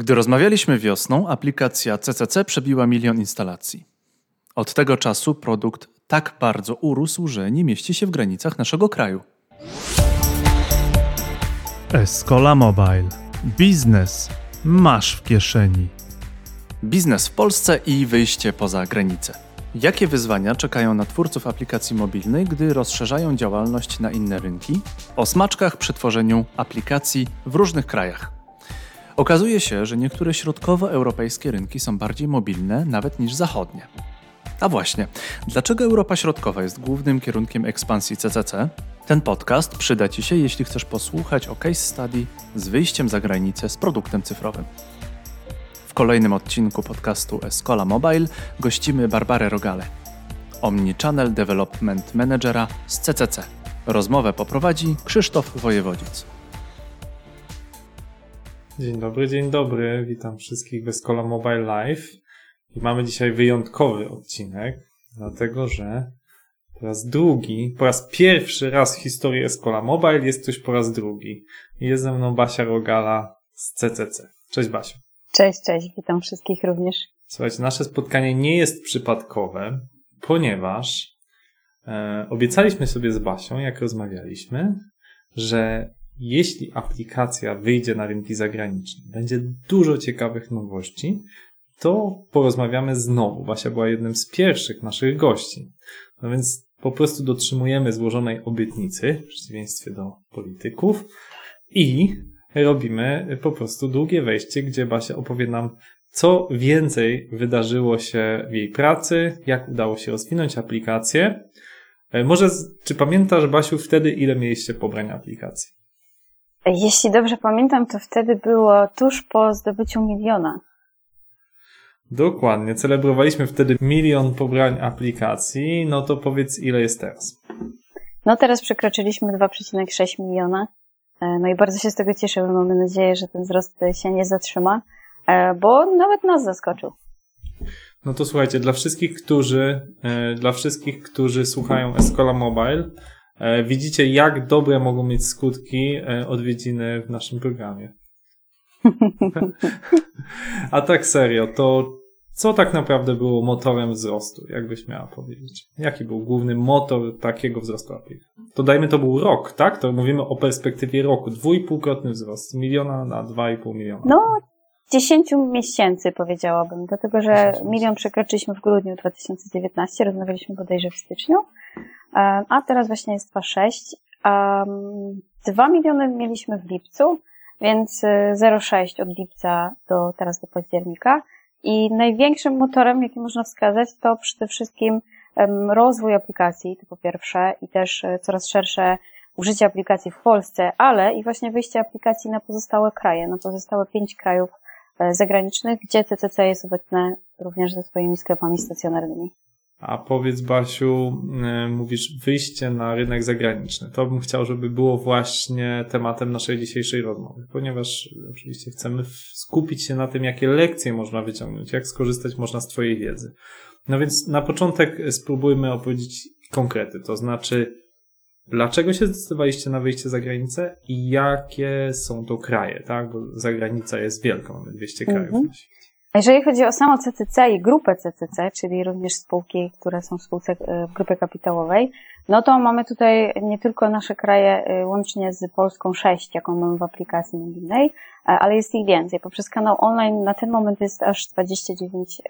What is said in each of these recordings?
Gdy rozmawialiśmy wiosną, aplikacja CCC przebiła milion instalacji. Od tego czasu produkt tak bardzo urósł, że nie mieści się w granicach naszego kraju. Escola Mobile. Biznes masz w kieszeni. Biznes w Polsce i wyjście poza granice. Jakie wyzwania czekają na twórców aplikacji mobilnej, gdy rozszerzają działalność na inne rynki? O smaczkach przy tworzeniu aplikacji w różnych krajach. Okazuje się, że niektóre środkowoeuropejskie rynki są bardziej mobilne nawet niż zachodnie. A właśnie, dlaczego Europa Środkowa jest głównym kierunkiem ekspansji CCC? Ten podcast przyda Ci się, jeśli chcesz posłuchać o case study z wyjściem za granicę z produktem cyfrowym. W kolejnym odcinku podcastu Escola Mobile gościmy Barbarę Rogale, Omnichannel Development Managera z CCC. Rozmowę poprowadzi Krzysztof Wojewodzic. Dzień dobry, dzień dobry. Witam wszystkich w Escola Mobile Live. I mamy dzisiaj wyjątkowy odcinek, dlatego że po raz drugi, po raz pierwszy raz w historii Escola Mobile jest ktoś po raz drugi. Jest ze mną Basia Rogala z CCC. Cześć Basiu. Cześć, cześć, witam wszystkich również. Słuchajcie, nasze spotkanie nie jest przypadkowe, ponieważ e, obiecaliśmy sobie z Basią, jak rozmawialiśmy, że jeśli aplikacja wyjdzie na rynki zagraniczne, będzie dużo ciekawych nowości, to porozmawiamy znowu. Basia była jednym z pierwszych naszych gości. No więc po prostu dotrzymujemy złożonej obietnicy, w przeciwieństwie do polityków, i robimy po prostu długie wejście, gdzie Basia opowie nam, co więcej wydarzyło się w jej pracy, jak udało się rozwinąć aplikację. E, może, czy pamiętasz, Basiu, wtedy ile mieliście pobrań aplikacji? Jeśli dobrze pamiętam, to wtedy było tuż po zdobyciu miliona. Dokładnie. Celebrowaliśmy wtedy milion pobrań aplikacji. No to powiedz, ile jest teraz? No teraz przekroczyliśmy 2,6 miliona. E, no i bardzo się z tego cieszę. Mamy nadzieję, że ten wzrost się nie zatrzyma, e, bo nawet nas zaskoczył. No to słuchajcie, dla wszystkich, którzy, e, dla wszystkich, którzy słuchają Escola Mobile, widzicie, jak dobre mogą mieć skutki odwiedziny w naszym programie. A tak serio, to co tak naprawdę było motorem wzrostu, jakbyś miała powiedzieć? Jaki był główny motor takiego wzrostu aplikacji? To dajmy to był rok, tak? To mówimy o perspektywie roku. Dwójpółkrotny wzrost z miliona na dwa i pół miliona. No, dziesięciu miesięcy powiedziałabym, dlatego że milion przekroczyliśmy w grudniu 2019, rozmawialiśmy bodajże w styczniu, a teraz właśnie jest 2,6. Dwa miliony mieliśmy w lipcu, więc 0,6 y, od lipca do teraz do października. I największym motorem, jaki można wskazać, to przede wszystkim rozwój aplikacji, to po pierwsze, i też e, coraz szersze użycie aplikacji w Polsce, ale i właśnie wyjście aplikacji na pozostałe kraje, na pozostałe pięć krajów e, zagranicznych, gdzie CCC jest obecne również ze swoimi sklepami stacjonarnymi. A powiedz, Basiu, e, mówisz wyjście na rynek zagraniczny. To bym chciał, żeby było właśnie tematem naszej dzisiejszej rozmowy, ponieważ oczywiście chcemy skupić się na tym, jakie lekcje można wyciągnąć, jak skorzystać można z Twojej wiedzy. No więc na początek spróbujmy opowiedzieć konkrety, to znaczy, dlaczego się zdecydowaliście na wyjście za granicę i jakie są to kraje, tak? Bo zagranica jest wielka, mamy 200 krajów mhm. Jeżeli chodzi o samo CCC i grupę CCC, czyli również spółki, które są w spółce e, w grupie kapitałowej, no to mamy tutaj nie tylko nasze kraje e, łącznie z Polską 6, jaką mamy w aplikacji mobilnej, e, ale jest ich więcej. Poprzez kanał online na ten moment jest aż 29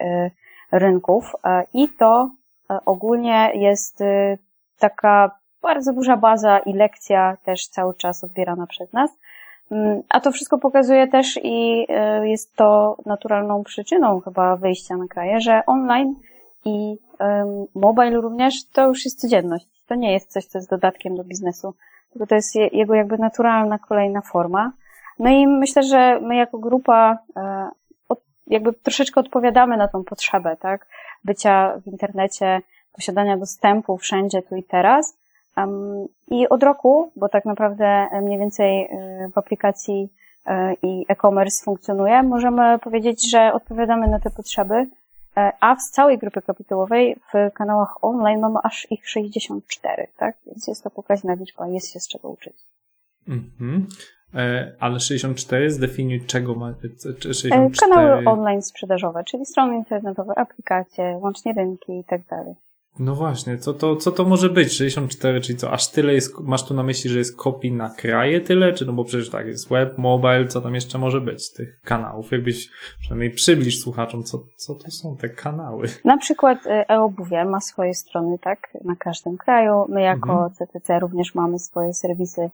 rynków i to ogólnie jest taka bardzo duża baza i lekcja też cały czas odbierana przez nas. Mm, a to wszystko pokazuje też i e, jest to naturalną przyczyną chyba wyjścia na kraje, że online i mobile również to już jest codzienność. To nie jest coś, co jest dodatkiem do biznesu, tylko to jest jego jakby naturalna kolejna forma. No i myślę, że my jako grupa e, jakby troszeczkę odpowiadamy na tą potrzebę, tak? Bycia w internecie, posiadania dostępu wszędzie, tu i teraz, i od roku, bo tak naprawdę e, mniej więcej e, w aplikacji e, i e-commerce funkcjonuje, możemy powiedzieć, że odpowiadamy na te potrzeby, a w całej grupy kapitałowej w kanałach online mamy aż ich 64, tak? Więc jest to pokaźna liczba, jest się z czego uczyć. Mhm. Ale 64 zdefiniuj czego ma. czy E, 64... Kanały online sprzedażowe, czyli strony internetowe, aplikacje, łącznie rynki i tak dalej. No właśnie, co to, co to może być? 64, czyli co? Aż tyle jest, masz tu na myśli, że jest kopii na kraje tyle? Czy no bo przecież tak, jest web, mobile, co tam jeszcze może być z tych kanałów? Jakbyś przynajmniej przybliż słuchaczom, co, co to są te kanały. Na przykład e-obuwie ma swoje strony, tak, na każdym kraju. My jako Mhm. CTC również mamy swoje serwisy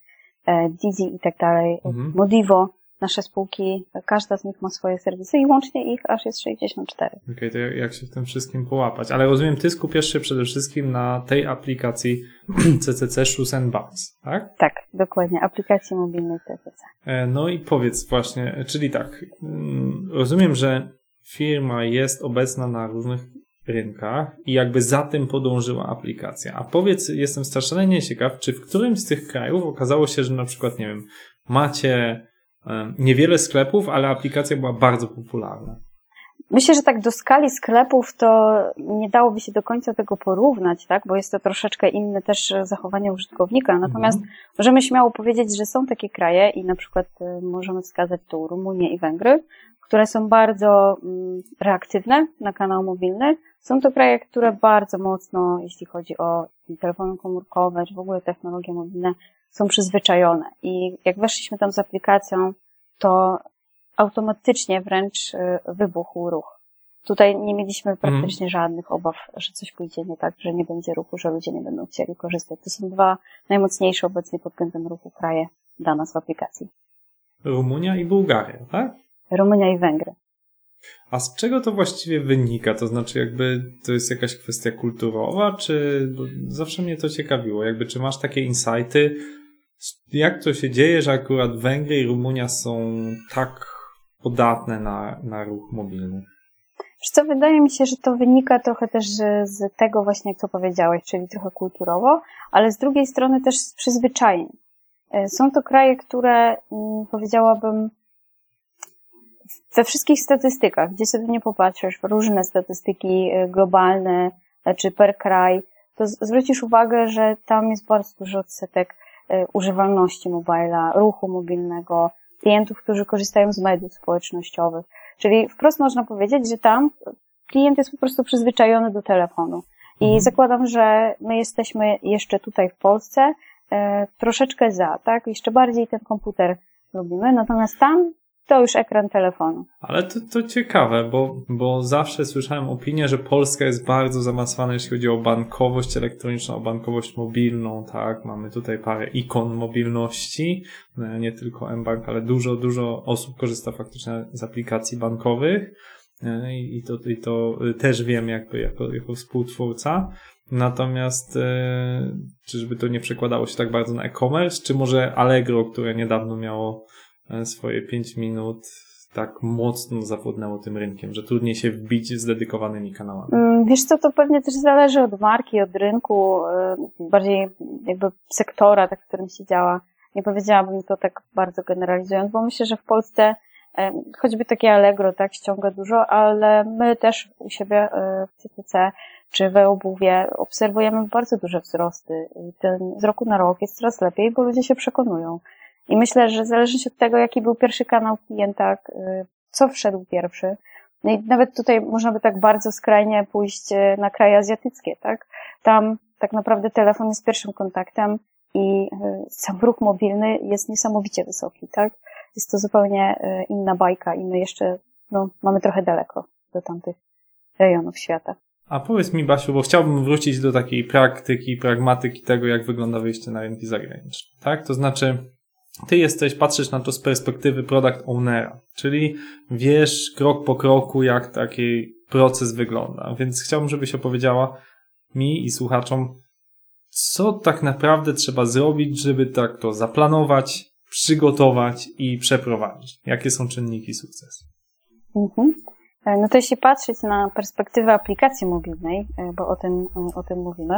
e, Didi i tak dalej, Mhm. Modivo, nasze spółki, każda z nich ma swoje serwisy i łącznie ich aż jest 64. Okej, to jak, się w tym wszystkim połapać? Ale rozumiem, ty skupiasz się przede wszystkim na tej aplikacji CCC Shoes and Bags, tak? Tak, dokładnie, aplikacji mobilnej CTC. E, No i powiedz właśnie, czyli tak, mm, rozumiem, że firma jest obecna na różnych rynkach i jakby za tym podążyła aplikacja. A powiedz, jestem strasznie ciekaw, czy w którymś z tych krajów okazało się, że na przykład, nie wiem, macie niewiele sklepów, ale aplikacja była bardzo popularna. Myślę, że tak do skali sklepów to nie dałoby się do końca tego porównać, tak? Bo jest to troszeczkę inne też zachowanie użytkownika. Natomiast Mhm. możemy śmiało powiedzieć, że są takie kraje i na przykład y, możemy wskazać tu Rumunię i Węgry, które są bardzo mm, reaktywne na kanał mobilny. Są to kraje, które bardzo mocno, jeśli chodzi o telefony komórkowe, czy w ogóle technologie mobilne, są przyzwyczajone. I jak weszliśmy tam z aplikacją, to automatycznie wręcz y, wybuchł ruch. Tutaj nie mieliśmy praktycznie żadnych obaw, że coś pójdzie nie tak, że nie będzie ruchu, że ludzie nie będą chcieli korzystać. To są dwa najmocniejsze obecnie pod względem ruchu kraje dla nas w aplikacji. Rumunia i Bułgaria, tak? Rumunia i Węgry. A z czego to właściwie wynika? To znaczy, jakby to jest jakaś kwestia kulturowa, czy bo zawsze mnie to ciekawiło? Jakby, czy masz takie insighty? Jak to się dzieje, że akurat Węgry i Rumunia są tak podatne na, na ruch mobilny? Wiesz co, wydaje mi się, że to wynika trochę też z- tego właśnie, co powiedziałeś, czyli trochę kulturowo, ale z drugiej strony też z przyzwyczajeń. E, Są to kraje, które mm, powiedziałabym we wszystkich statystykach, gdzie sobie nie popatrzysz, różne statystyki e, globalne czy per kraj, to zwrócisz uwagę, że tam jest bardzo duży odsetek e, używalności mobila, ruchu mobilnego, klientów, którzy korzystają z mediów społecznościowych. Czyli wprost można powiedzieć, że tam klient jest po prostu przyzwyczajony do telefonu. I Mhm. zakładam, że my jesteśmy jeszcze tutaj w Polsce e, troszeczkę za, tak? Jeszcze bardziej ten komputer lubimy, natomiast tam to już ekran telefonu. Ale to, to ciekawe, bo, bo zawsze słyszałem opinię, że Polska jest bardzo zaawansowana, jeśli chodzi o bankowość elektroniczną, o bankowość mobilną, tak? Mamy tutaj parę ikon mobilności, e, nie tylko mBank, ale dużo, dużo osób korzysta faktycznie z aplikacji bankowych e, i to, i to też wiem jakby jako, jako współtwórca. Natomiast e, czyżby to nie przekładało się tak bardzo na e-commerce, czy może Allegro, które niedawno miało e, swoje 5 minut tak mocno zawodnęło tym rynkiem, że trudniej się wbić z dedykowanymi kanałami. Mm, Wiesz co, to pewnie też zależy od marki, od rynku, e, bardziej jakby sektora, tak, w którym się działa. Nie powiedziałabym to tak bardzo generalizując, bo myślę, że w Polsce e, choćby takie Allegro, tak, ściąga dużo, ale my też u siebie e, w CTC czy w obuwie obserwujemy bardzo duże wzrosty. I ten z roku na rok jest coraz lepiej, bo ludzie się przekonują. I myślę, że zależy się od tego, jaki był pierwszy kanał klienta, e, co wszedł pierwszy. No i nawet tutaj można by tak bardzo skrajnie pójść e, na kraje azjatyckie, tak? Tam tak naprawdę telefon jest pierwszym kontaktem i e, sam ruch mobilny jest niesamowicie wysoki, tak? Jest to zupełnie inna bajka i my jeszcze, no, mamy trochę daleko do tamtych rejonów świata. A powiedz mi, Basiu, bo chciałbym wrócić do takiej praktyki, pragmatyki tego, jak wygląda wyjście na rynki zagraniczne. Tak? To znaczy, ty jesteś, patrzysz na to z perspektywy product ownera, czyli wiesz krok po kroku, jak taki proces wygląda. Więc chciałbym, żebyś opowiedziała mi i słuchaczom, co tak naprawdę trzeba zrobić, żeby tak to zaplanować, przygotować i przeprowadzić. Jakie są czynniki sukcesu? Mhm. E, No to jeśli patrzeć na perspektywę aplikacji mobilnej, e, bo o tym, o tym mówimy,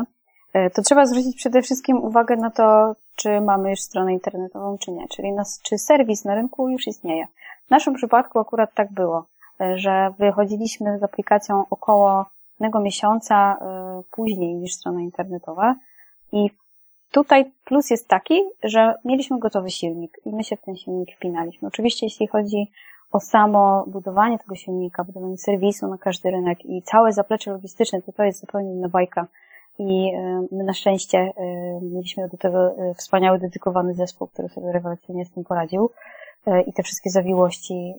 to trzeba zwrócić przede wszystkim uwagę na to, czy mamy już stronę internetową, czy nie, czyli nas, czy serwis na rynku już istnieje. W naszym przypadku akurat tak było, e, że wychodziliśmy z aplikacją około jednego miesiąca e, później niż strona internetowa i tutaj plus jest taki, że mieliśmy gotowy silnik i my się w ten silnik wpinaliśmy. Oczywiście jeśli chodzi o samo budowanie tego silnika, budowanie serwisu na każdy rynek i całe zaplecze logistyczne, to to jest zupełnie inna bajka. I my na szczęście e, mieliśmy do tego e, wspaniały, dedykowany zespół, który sobie rewelacyjnie z tym poradził i te wszystkie zawiłości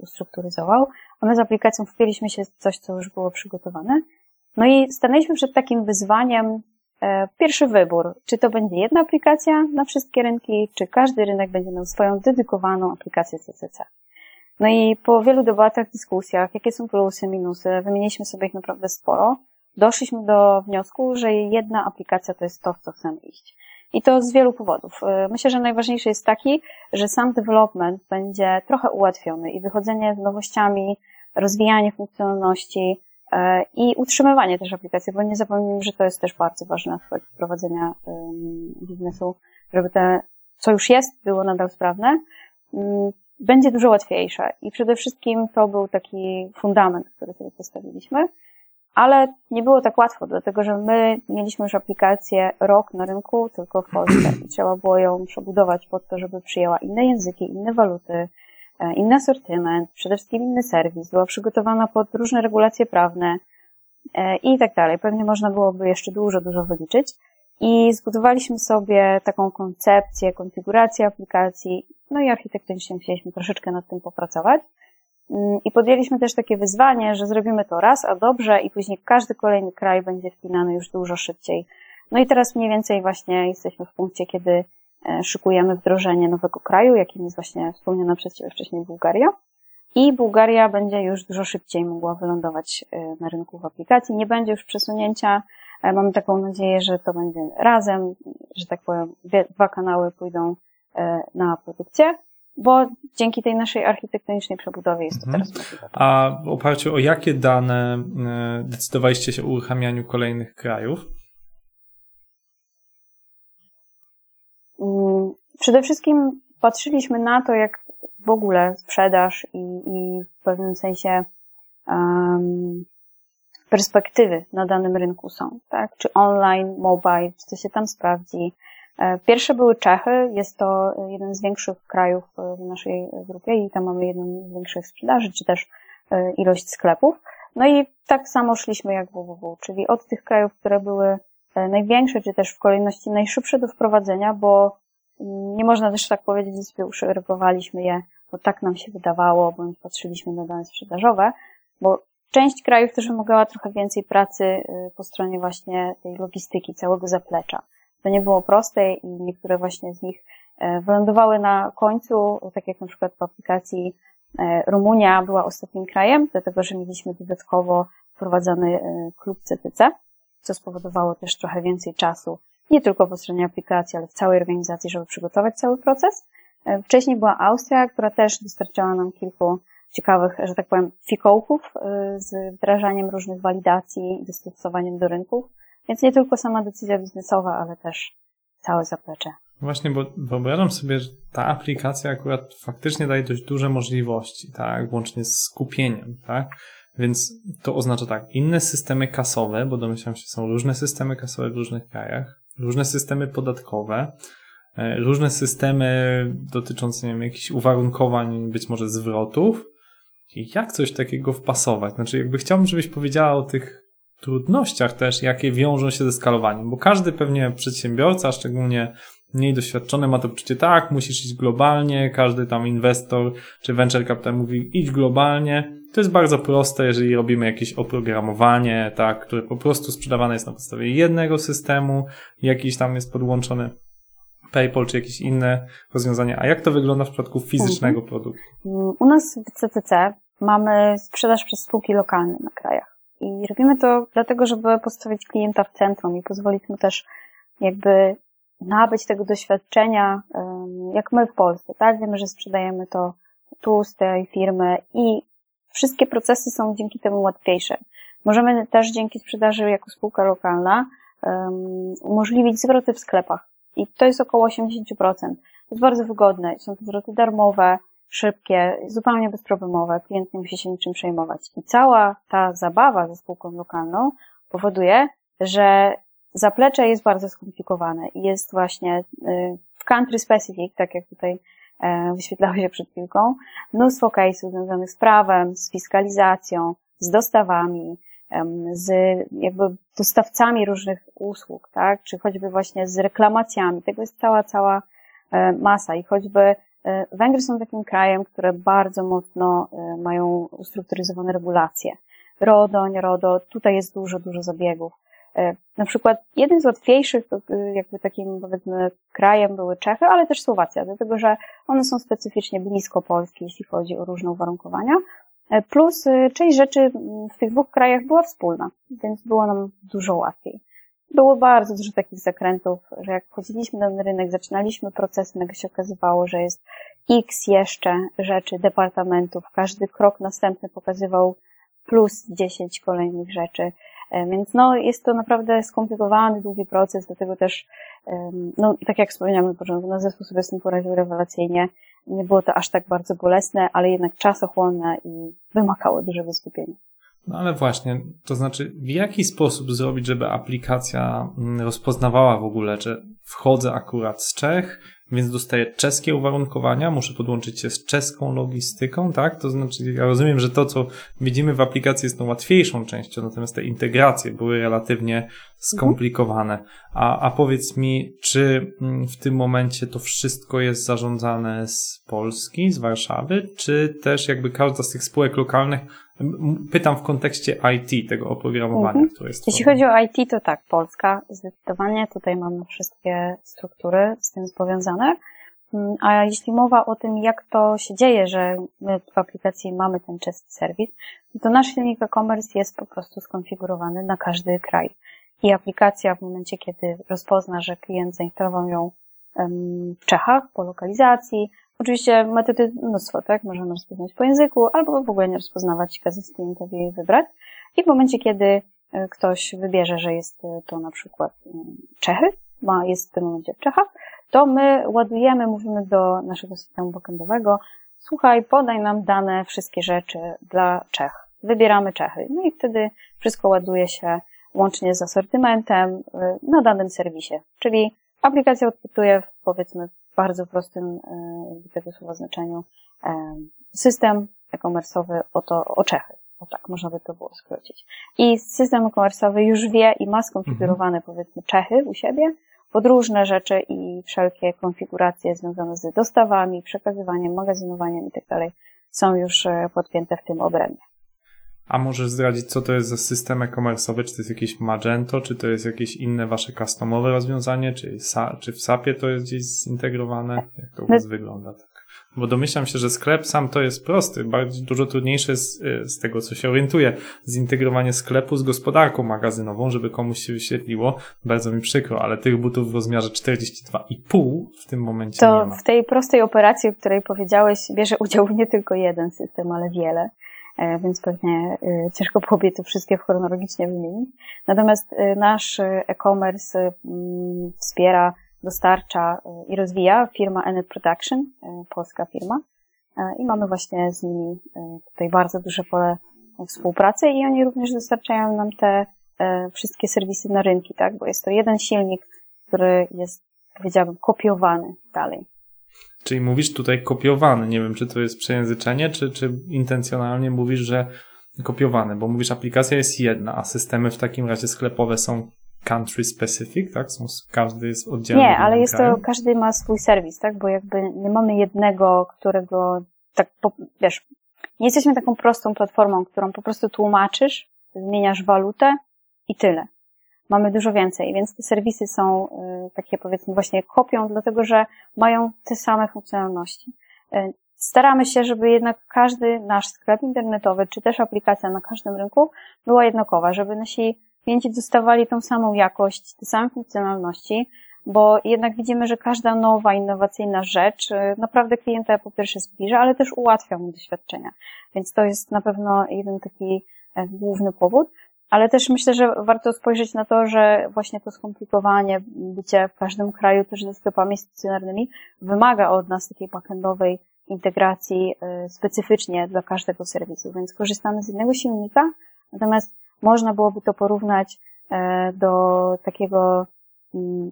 ustrukturyzował. A my z aplikacją wpięliśmy się w coś, co już było przygotowane. No i stanęliśmy przed takim wyzwaniem, pierwszy wybór, czy to będzie jedna aplikacja na wszystkie rynki, czy każdy rynek będzie miał swoją dedykowaną aplikację CCC. No i po wielu debatach, dyskusjach, jakie są plusy, minusy, wymieniliśmy sobie ich naprawdę sporo, doszliśmy do wniosku, że jedna aplikacja to jest to, w co chcemy iść. I to z wielu powodów. Y, myślę, że najważniejszy jest taki, że sam development będzie trochę ułatwiony i wychodzenie z nowościami, rozwijanie funkcjonalności y, i utrzymywanie też aplikacji, bo nie zapomnijmy, że to jest też bardzo ważny aspekt prowadzenia biznesu, żeby te, co już jest, było nadal sprawne będzie dużo łatwiejsze. I przede wszystkim to był taki fundament, który sobie postawiliśmy. Ale nie było tak łatwo, dlatego że my mieliśmy już aplikację rok na rynku tylko w Polsce i trzeba było ją przebudować pod to, żeby przyjęła inne języki, inne waluty, e, inny asortyment, przede wszystkim inny serwis, była przygotowana pod różne regulacje prawne e, i tak dalej. Pewnie można byłoby jeszcze dużo, dużo wyliczyć. I zbudowaliśmy sobie taką koncepcję, konfigurację aplikacji, no i architektonicznie musieliśmy troszeczkę nad tym popracować. Mm, I podjęliśmy też takie wyzwanie, że zrobimy to raz, a dobrze, i później każdy kolejny kraj będzie wpinany już dużo szybciej. No i teraz mniej więcej właśnie jesteśmy w punkcie, kiedy e, szykujemy wdrożenie nowego kraju, jakim jest właśnie wspomniana przez Ciebie wcześniej Bułgaria. I Bułgaria będzie już dużo szybciej mogła wylądować e, na rynku w aplikacji. Nie będzie już przesunięcia Mamy taką nadzieję, że to będzie razem, że tak powiem, dwa kanały pójdą e, na produkcję, bo dzięki tej naszej architektonicznej przebudowie jest to mhm. teraz możliwe. A w oparciu o jakie dane e, decydowaliście się o uruchamianiu kolejnych krajów? Mm, przede wszystkim patrzyliśmy na to, jak w ogóle sprzedaż i, i w pewnym sensie um, perspektywy na danym rynku są, tak? Czy online, mobile, czy to się tam sprawdzi. E, pierwsze były Czechy, jest to jeden z większych krajów w naszej grupie i tam mamy jedną z większych sprzedaży, czy też e, ilość sklepów. No i tak samo szliśmy jak www, czyli od tych krajów, które były e, największe, czy też w kolejności najszybsze do wprowadzenia, bo nie można też tak powiedzieć, że sobie uszeregowaliśmy je, bo tak nam się wydawało, bądź patrzyliśmy na dane sprzedażowe, bo Część krajów też wymagała trochę więcej pracy po stronie właśnie tej logistyki, całego zaplecza. To nie było proste i niektóre właśnie z nich e, wylądowały na końcu, tak jak na przykład w aplikacji e, Rumunia była ostatnim krajem, dlatego że mieliśmy dodatkowo wprowadzony e, klub CTC, co spowodowało też trochę więcej czasu, nie tylko po stronie aplikacji, ale w całej organizacji, żeby przygotować cały proces. Wcześniej była Austria, która też dostarczała nam kilku ciekawych, że tak powiem, fikołków z wdrażaniem różnych walidacji i dostosowaniem do rynków. Więc nie tylko sama decyzja biznesowa, ale też całe zaplecze. Właśnie, bo wyobrażam sobie, że ta aplikacja akurat faktycznie daje dość duże możliwości, tak, łącznie z skupieniem, tak? Więc to oznacza tak, inne systemy kasowe, bo domyślam się, są różne systemy kasowe w różnych krajach, różne systemy podatkowe, e, różne systemy dotyczące, nie wiem, jakichś uwarunkowań, być może zwrotów, jak coś takiego wpasować? Znaczy, jakby chciałbym, żebyś powiedziała o tych trudnościach też, jakie wiążą się ze skalowaniem, bo każdy pewnie przedsiębiorca, szczególnie mniej doświadczony, ma to poczucie, tak, musisz iść globalnie, każdy tam inwestor czy venture capital mówi, idź globalnie. To jest bardzo proste, jeżeli robimy jakieś oprogramowanie, tak, które po prostu sprzedawane jest na podstawie jednego systemu, jakiś tam jest podłączony PayPal czy jakieś inne rozwiązania. A jak to wygląda w przypadku fizycznego mhm. produktu? U nas w CCC mamy sprzedaż przez spółki lokalne na krajach. I robimy to dlatego, żeby postawić klienta w centrum i pozwolić mu też jakby nabyć tego doświadczenia, jak my w Polsce, tak? Wiemy, że sprzedajemy to tu z tej firmy i wszystkie procesy są dzięki temu łatwiejsze. Możemy też dzięki sprzedaży jako spółka lokalna um, umożliwić zwroty w sklepach. I to jest około 80%. To jest bardzo wygodne. Są to zwroty darmowe, szybkie, zupełnie bezproblemowe. Klient nie musi się niczym przejmować. I cała ta zabawa ze spółką lokalną powoduje, że Zaplecze jest bardzo skomplikowane i jest właśnie w country specific, tak jak tutaj wyświetlało się przed chwilką, mnóstwo case'ów związanych z prawem, z fiskalizacją, z dostawami, z jakby dostawcami różnych usług, tak, czy choćby właśnie z reklamacjami. Tego jest cała, cała e, masa i choćby e, Węgry są takim krajem, które bardzo mocno e, mają ustrukturyzowane regulacje. RODO, nie RODO, tutaj jest dużo, dużo zabiegów. Na przykład jeden z łatwiejszych jakby takim powiedzmy krajem były Czechy, ale też Słowacja, dlatego że one są specyficznie blisko Polski, jeśli chodzi o różne uwarunkowania, E, plus e, część rzeczy w tych dwóch krajach była wspólna, więc było nam dużo łatwiej. Było bardzo dużo takich zakrętów, że jak wchodziliśmy na ten rynek, zaczynaliśmy proces, nagle się okazywało, że jest x jeszcze rzeczy, departamentów, każdy krok następny pokazywał plus 10 kolejnych rzeczy. E, więc no, jest to naprawdę skomplikowany, długi proces, dlatego też, no, tak jak wspomniałem na początku, na zespół sobie z tym poradził rewelacyjnie. Nie było to aż tak bardzo bolesne, ale jednak czasochłonne i wymagało dużego skupienia. No ale właśnie, to znaczy, w jaki sposób zrobić, żeby aplikacja mm, rozpoznawała w ogóle, że wchodzę akurat z Czech, więc dostaję czeskie uwarunkowania, muszę podłączyć się z czeską logistyką, tak? To znaczy, ja rozumiem, że to, co widzimy w aplikacji jest tą łatwiejszą częścią, natomiast te integracje były relatywnie skomplikowane. A, a powiedz mi, czy mm, w tym momencie to wszystko jest zarządzane z Polski, z Warszawy, czy też jakby każda z tych spółek lokalnych Pytam w kontekście IT, tego oprogramowania, mhm. które jest. Jeśli chodzi o IT, to tak, Polska zdecydowanie. Tutaj mamy wszystkie struktury z tym powiązane. Mm, a jeśli mowa o tym, jak to się dzieje, że my w aplikacji mamy ten czeski serwis, to nasz silnik e-commerce jest po prostu skonfigurowany na każdy kraj. I aplikacja w momencie, kiedy rozpozna, że klient zainstalował ją w Czechach po lokalizacji, Oczywiście metody mnóstwo, tak? Możemy rozpoznać po języku, albo w ogóle nie rozpoznawać, kazać klientowi jej wybrać. I w momencie, kiedy e, ktoś wybierze, że jest e, to na przykład Czechy, ma, jest w tym momencie w Czechach, to my ładujemy, mówimy do naszego systemu backendowego, słuchaj, podaj nam dane, wszystkie rzeczy dla Czech. Wybieramy Czechy. No i wtedy wszystko ładuje się łącznie z asortymentem e, na danym serwisie. Czyli aplikacja odpytuje, powiedzmy, bardzo prostym e, tego słowa znaczeniu e, system e-commerce'owy o to, o Czechy. O tak, można by to było skrócić. I system e-commerce'owy już wie i ma skonfigurowane mhm. powiedzmy Czechy u siebie pod różne rzeczy i wszelkie konfiguracje związane z dostawami, przekazywaniem, magazynowaniem i tak są już e, podpięte w tym obrębie. A możesz zdradzić, co to jest za system e-commerce'owy? Czy to jest jakieś Magento, czy to jest jakieś inne wasze customowe rozwiązanie, czy, czy w SAP-ie to jest gdzieś zintegrowane? Jak to u was wygląda? Bo domyślam się, że sklep sam to jest prosty, bardzo dużo trudniejsze jest, y, z tego, co się orientuję, zintegrowanie sklepu z gospodarką magazynową, żeby komuś się wyświetliło. Bardzo mi przykro, ale tych butów w rozmiarze 42,5 w tym momencie to nie ma. w tej prostej operacji, o której powiedziałeś, bierze udział nie tylko jeden system, ale wiele. E, więc pewnie e, ciężko byłoby to wszystkie chronologicznie wymienić. Natomiast e, nasz e-commerce mm, wspiera, dostarcza i rozwija firma Enet Production, polska firma. I mamy właśnie z nimi tutaj bardzo duże pole współpracy i oni również dostarczają nam te wszystkie serwisy na rynki, tak? Bo jest to jeden silnik, który jest, powiedziałabym, kopiowany dalej. Czyli mówisz tutaj kopiowany. Nie wiem, czy to jest przejęzyczenie, czy, czy intencjonalnie mówisz, że kopiowany, bo mówisz, aplikacja jest jedna, a systemy w takim razie sklepowe są country specific, tak? Są, każdy jest oddzielny. Nie, ale jest kraju. to, każdy ma swój serwis, tak? Bo jakby nie mamy jednego, którego, tak, wiesz, nie jesteśmy taką prostą platformą, którą po prostu tłumaczysz, zmieniasz walutę i tyle mamy dużo więcej, więc te serwisy są y, takie powiedzmy właśnie kopią, dlatego że mają te same funkcjonalności. Y, staramy się, żeby jednak każdy nasz sklep internetowy, czy też aplikacja na każdym rynku była jednakowa, żeby nasi klienci dostawali tą samą jakość, te same funkcjonalności, bo jednak widzimy, że każda nowa, innowacyjna rzecz y, naprawdę klienta po pierwsze zbliża, ale też ułatwia mu doświadczenia. Więc to jest na pewno jeden taki e, główny powód ale też myślę, że warto spojrzeć na to, że właśnie to skomplikowanie, bycie w każdym kraju też ze sklepami stacjonarnymi wymaga od nas takiej backendowej integracji y, specyficznie dla każdego serwisu, więc korzystamy z jednego silnika, natomiast można byłoby to porównać e, do takiego mm,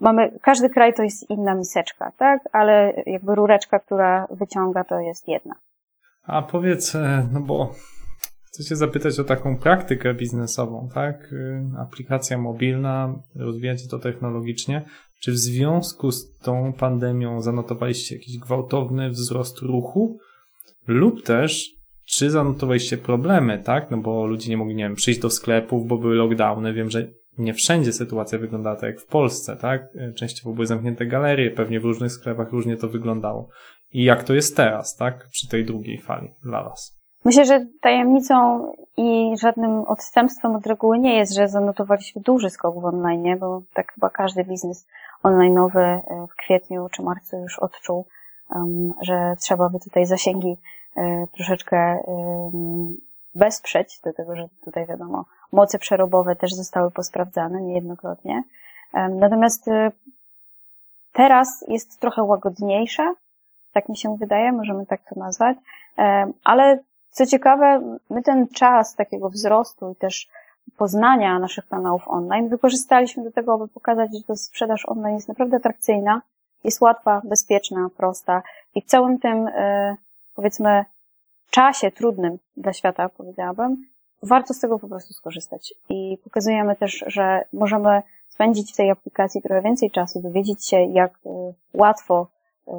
mamy, każdy kraj to jest inna miseczka, tak? Ale jakby rureczka, która wyciąga, to jest jedna. A powiedz, e, no bo chcę cię zapytać o taką praktykę biznesową, tak? E, aplikacja mobilna, rozwijacie to technologicznie. Czy w związku z tą pandemią zanotowaliście jakiś gwałtowny wzrost ruchu? Lub też, czy zanotowaliście problemy, tak? No bo ludzie nie mogli, nie wiem, przyjść do sklepów, bo były lockdowny. Wiem, że nie wszędzie sytuacja wygląda tak jak w Polsce, tak? Częściowo były zamknięte galerie, pewnie w różnych sklepach różnie to wyglądało. I jak to jest teraz, tak? Przy tej drugiej fali dla Was? Myślę, że tajemnicą i żadnym odstępstwem od reguły nie jest, że zanotowaliśmy duży skok w online, bo tak chyba każdy biznes online'owy e, w kwietniu czy marcu już odczuł, że trzeba by tutaj zasięgi e, troszeczkę wesprzeć, dlatego że tutaj wiadomo, moce przerobowe też zostały posprawdzane niejednokrotnie. Natomiast y, teraz jest trochę łagodniejsze, tak mi się wydaje, możemy tak to nazwać, ale co ciekawe, my ten czas takiego wzrostu i też poznania naszych kanałów online wykorzystaliśmy do tego, aby pokazać, że to sprzedaż online jest naprawdę atrakcyjna, jest łatwa, bezpieczna, prosta i w całym tym, y, powiedzmy, czasie trudnym dla świata, powiedziałabym, warto z tego po prostu skorzystać. I pokazujemy też, że możemy spędzić w tej aplikacji trochę więcej czasu, dowiedzieć się, jak y, łatwo y,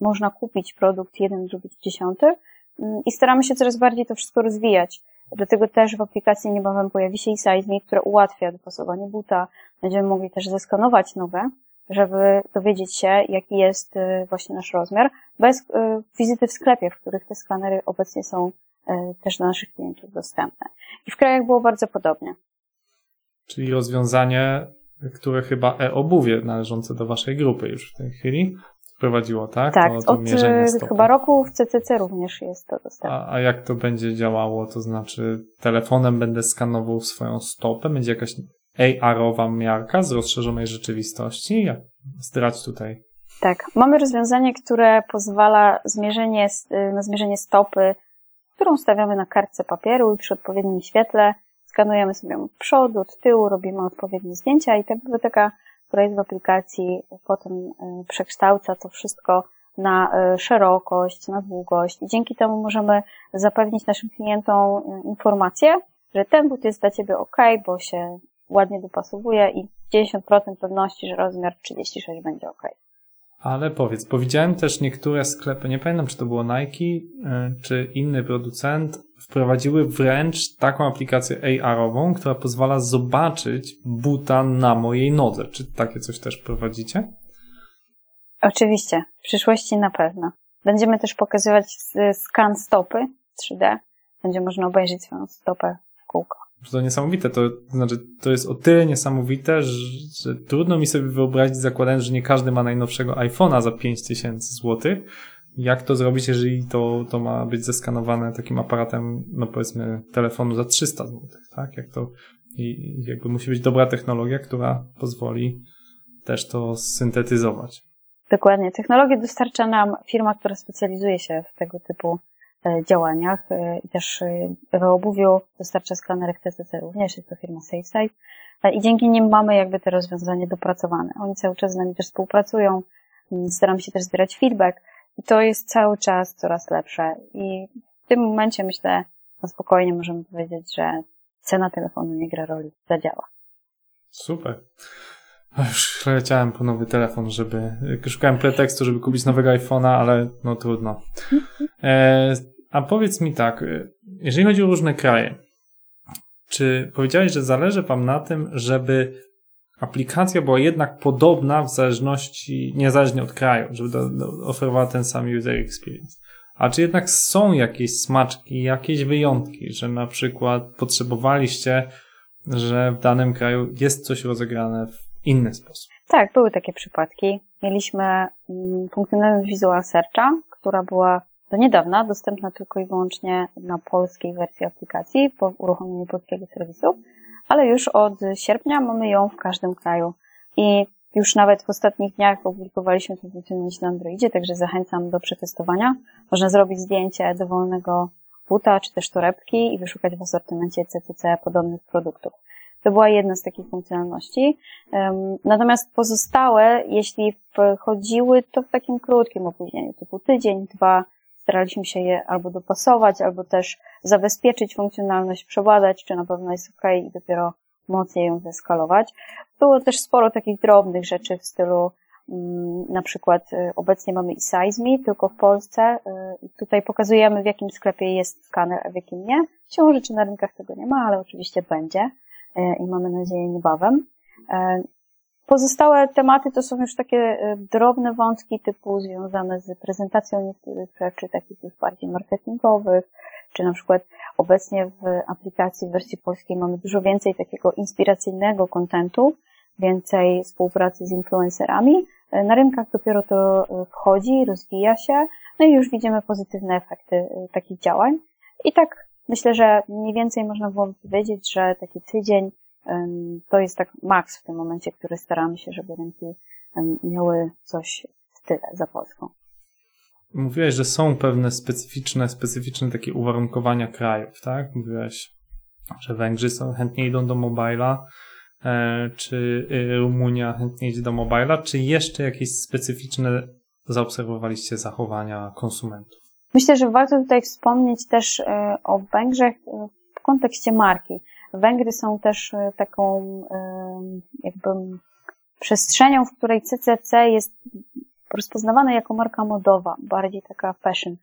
można kupić produkt jeden, drugi, dziesiąty mm, i staramy się coraz bardziej to wszystko rozwijać. Dlatego też w aplikacji niebawem pojawi się i SizeMe, które ułatwia dopasowanie buta. Będziemy mogli też zeskanować nowe żeby dowiedzieć się, jaki jest y, właśnie nasz rozmiar, bez y, wizyty w sklepie, w których te skanery obecnie są y, też dla naszych klientów dostępne. I w krajach było bardzo podobnie. Czyli rozwiązanie, które chyba e-obuwie należące do waszej grupy już w tej chwili wprowadziło, tak? Tak, to, to od chyba roku w CCC również jest to dostępne. A, a jak to będzie działało? To znaczy telefonem będę skanował swoją stopę? Będzie jakaś AR-owa miarka z rozszerzonej rzeczywistości? Jak zdrać tutaj? Tak, mamy rozwiązanie, które pozwala zmierzenie, na zmierzenie stopy, którą stawiamy na kartce papieru i przy odpowiednim świetle skanujemy sobie od przodu, od tyłu, robimy odpowiednie zdjęcia i ta biblioteka, która jest w aplikacji, potem y, przekształca to wszystko na y, szerokość, na długość i dzięki temu możemy zapewnić naszym klientom y, informację, że ten but jest dla Ciebie ok, bo się ładnie dopasowuje i 90% pewności, że rozmiar 36 będzie ok. Ale powiedz, bo widziałem też niektóre sklepy, nie pamiętam czy to było Nike, y, czy inny producent, wprowadziły wręcz taką aplikację AR-ową, która pozwala zobaczyć buta na mojej nodze. Czy takie coś też prowadzicie? Oczywiście, w przyszłości na pewno. Będziemy też pokazywać skan stopy 3D. Będzie można obejrzeć swoją stopę w kółko to niesamowite. To znaczy, to jest o tyle niesamowite, że, że trudno mi sobie wyobrazić, zakładając, że nie każdy ma najnowszego iPhone'a za 5000 zł. Jak to zrobić, jeżeli to, to ma być zeskanowane takim aparatem, no powiedzmy, telefonu za 300 zł, tak? Jak to, i jakby musi być dobra technologia, która pozwoli też to syntetyzować. Dokładnie. Technologię dostarcza nam firma, która specjalizuje się w tego typu działaniach e, i też e, w obuwiu dostarcza skanerek TCC również, jest to firma SafeSight i dzięki nim mamy jakby te rozwiązanie dopracowane. Oni cały czas z nami też współpracują, mm, staram się też zbierać feedback i to jest cały czas coraz lepsze i w tym momencie myślę, no spokojnie możemy powiedzieć, że cena telefonu nie gra roli, zadziała. Super. Już leciałem po nowy telefon, żeby. Szukałem pretekstu, żeby kupić nowego iPhone'a, ale no trudno. E, a powiedz mi tak, jeżeli chodzi o różne kraje, czy powiedziałeś, że zależy Wam na tym, żeby aplikacja była jednak podobna w zależności, niezależnie od kraju, żeby do, do, oferowała ten sam user experience? A czy jednak są jakieś smaczki, jakieś wyjątki, że na przykład potrzebowaliście, że w danym kraju jest coś rozegrane w inny sposób? Tak, były takie przypadki. Mieliśmy mm, funkcjonalność Visual Searcha, która była do niedawna dostępna tylko i wyłącznie na polskiej wersji aplikacji po uruchomieniu polskiego serwisu, ale już od sierpnia mamy ją w każdym kraju. I już nawet w ostatnich dniach opublikowaliśmy tę funkcjonalność na Androidzie, także zachęcam do przetestowania. Można zrobić zdjęcie dowolnego buta czy też torebki i wyszukać w asortymencie CCC podobnych produktów. To była jedna z takich funkcjonalności. Natomiast pozostałe, jeśli wchodziły, to w takim krótkim opóźnieniu, typu tydzień, dwa, staraliśmy się je albo dopasować, albo też zabezpieczyć funkcjonalność, przebadać, czy na pewno jest ok i dopiero mocniej ją zeskalować. Było też sporo takich drobnych rzeczy w stylu mm, na przykład y, obecnie mamy eSize.me tylko w Polsce y, tutaj pokazujemy w jakim sklepie jest skaner, a w jakim nie. Siłą rzeczy na rynkach tego nie ma, ale oczywiście będzie y, i mamy nadzieję niebawem. Pozostałe tematy to są już takie drobne wątki typu związane z prezentacją niektórych rzeczy, takich już bardziej marketingowych, czy na przykład obecnie w aplikacji w wersji polskiej mamy dużo więcej takiego inspiracyjnego kontentu, więcej współpracy z influencerami. Na rynkach dopiero to e, wchodzi, rozwija się, no i już widzimy pozytywne efekty e, takich działań. I tak myślę, że mniej więcej można było powiedzieć, że taki tydzień to jest tak maks w tym momencie, który staramy się, żeby rynki miały coś w tyle za Polską. Mówiłeś, że są pewne specyficzne, specyficzne takie uwarunkowania krajów, tak? Mówiłeś, że Węgrzy są, chętnie idą do mobila, e, czy e, Rumunia chętnie idzie do mobila, czy jeszcze jakieś specyficzne zaobserwowaliście zachowania konsumentów? Myślę, że warto tutaj wspomnieć też e, o Węgrzech w kontekście marki. Węgry są też taką jakby przestrzenią, w której CCC jest rozpoznawane jako marka modowa, bardziej taka fashion.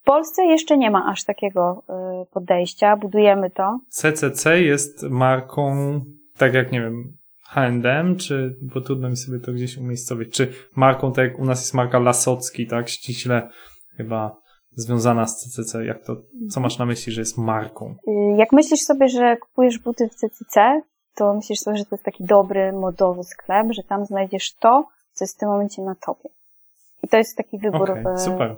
W Polsce jeszcze nie ma aż takiego y, podejścia, budujemy to. CCC jest marką, tak jak nie wiem, H&M, czy, bo trudno mi sobie to gdzieś umiejscowić, czy marką, tak jak u nas jest marka Lasocki, tak, ściśle chyba związana z CCC, jak to, co masz na myśli, że jest marką? Jak myślisz sobie, że kupujesz buty w CCC, to myślisz sobie, że to jest taki dobry, modowy sklep, że tam znajdziesz to, co jest w tym momencie na topie. I to jest taki wybór okay,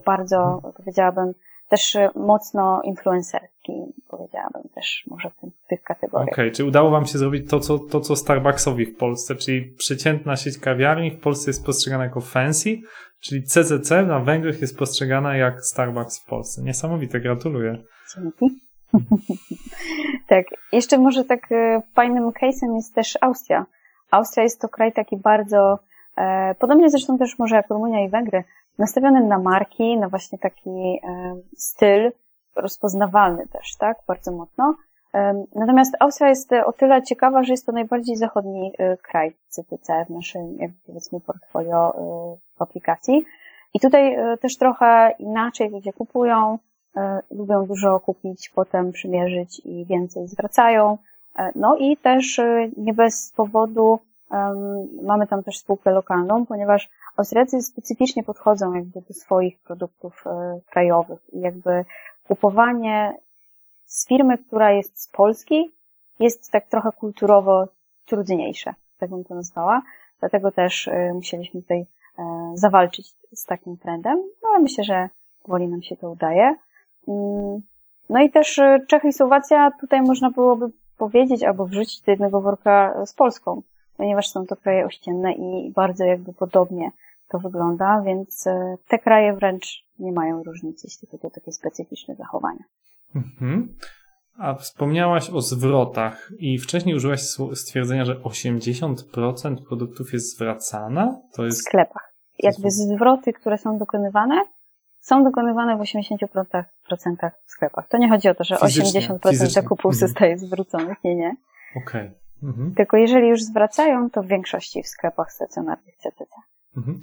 bardzo, mhm. powiedziałabym, też mocno influencerski, powiedziałabym też może w, tym, w tych kategoriach. Okej, okay, czy udało Wam się zrobić to co, to, co Starbucksowi w Polsce, czyli przeciętna sieć kawiarni w Polsce jest postrzegana jako fancy, czyli CCC na Węgrzech jest postrzegana jak Starbucks w Polsce. Niesamowite, gratuluję. Tak, jeszcze może tak e, fajnym case'em jest też Austria. Austria jest to kraj taki bardzo E, podobnie zresztą też może jak Rumunia i Węgry, nastawiony na marki, na właśnie taki e, styl rozpoznawalny też, tak, bardzo mocno. E, natomiast Austria jest o tyle ciekawa, że jest to najbardziej zachodni kraj CTC w naszym, jak powiedzmy, portfolio w aplikacji. I tutaj też trochę inaczej ludzie kupują, lubią dużo kupić, potem przymierzyć i więcej zwracają. No i też nie bez powodu Mamy tam też spółkę lokalną, ponieważ Austriacy specyficznie podchodzą jakby do swoich produktów e, krajowych i jakby kupowanie z firmy, która jest z Polski, jest tak trochę kulturowo trudniejsze, tak bym to nazwała. Dlatego też e, musieliśmy tutaj e, zawalczyć z takim trendem, no ale myślę, że powoli nam się to udaje. Mm, no i też Czechy i Słowacja tutaj można byłoby powiedzieć albo wrzucić do jednego worka z Polską ponieważ są to kraje ościenne i bardzo jakby podobnie to wygląda, więc te kraje wręcz nie mają różnicy, jeśli chodzi o takie specyficzne zachowania. Mhm. A wspomniałaś o zwrotach i wcześniej użyłaś stwierdzenia, że 80% produktów jest zwracana? To jest... W sklepach. Jakby zwroty, które są dokonywane, są dokonywane w 80% w sklepach. To nie chodzi o to, że fizycznie, 80% fizycznie. zakupów mhm. zostaje zwróconych. Nie, nie. Okej. Okay. Mhm. Tylko jeżeli już zwracają, to w większości w sklepach stacjonarnych CTC. Mhm.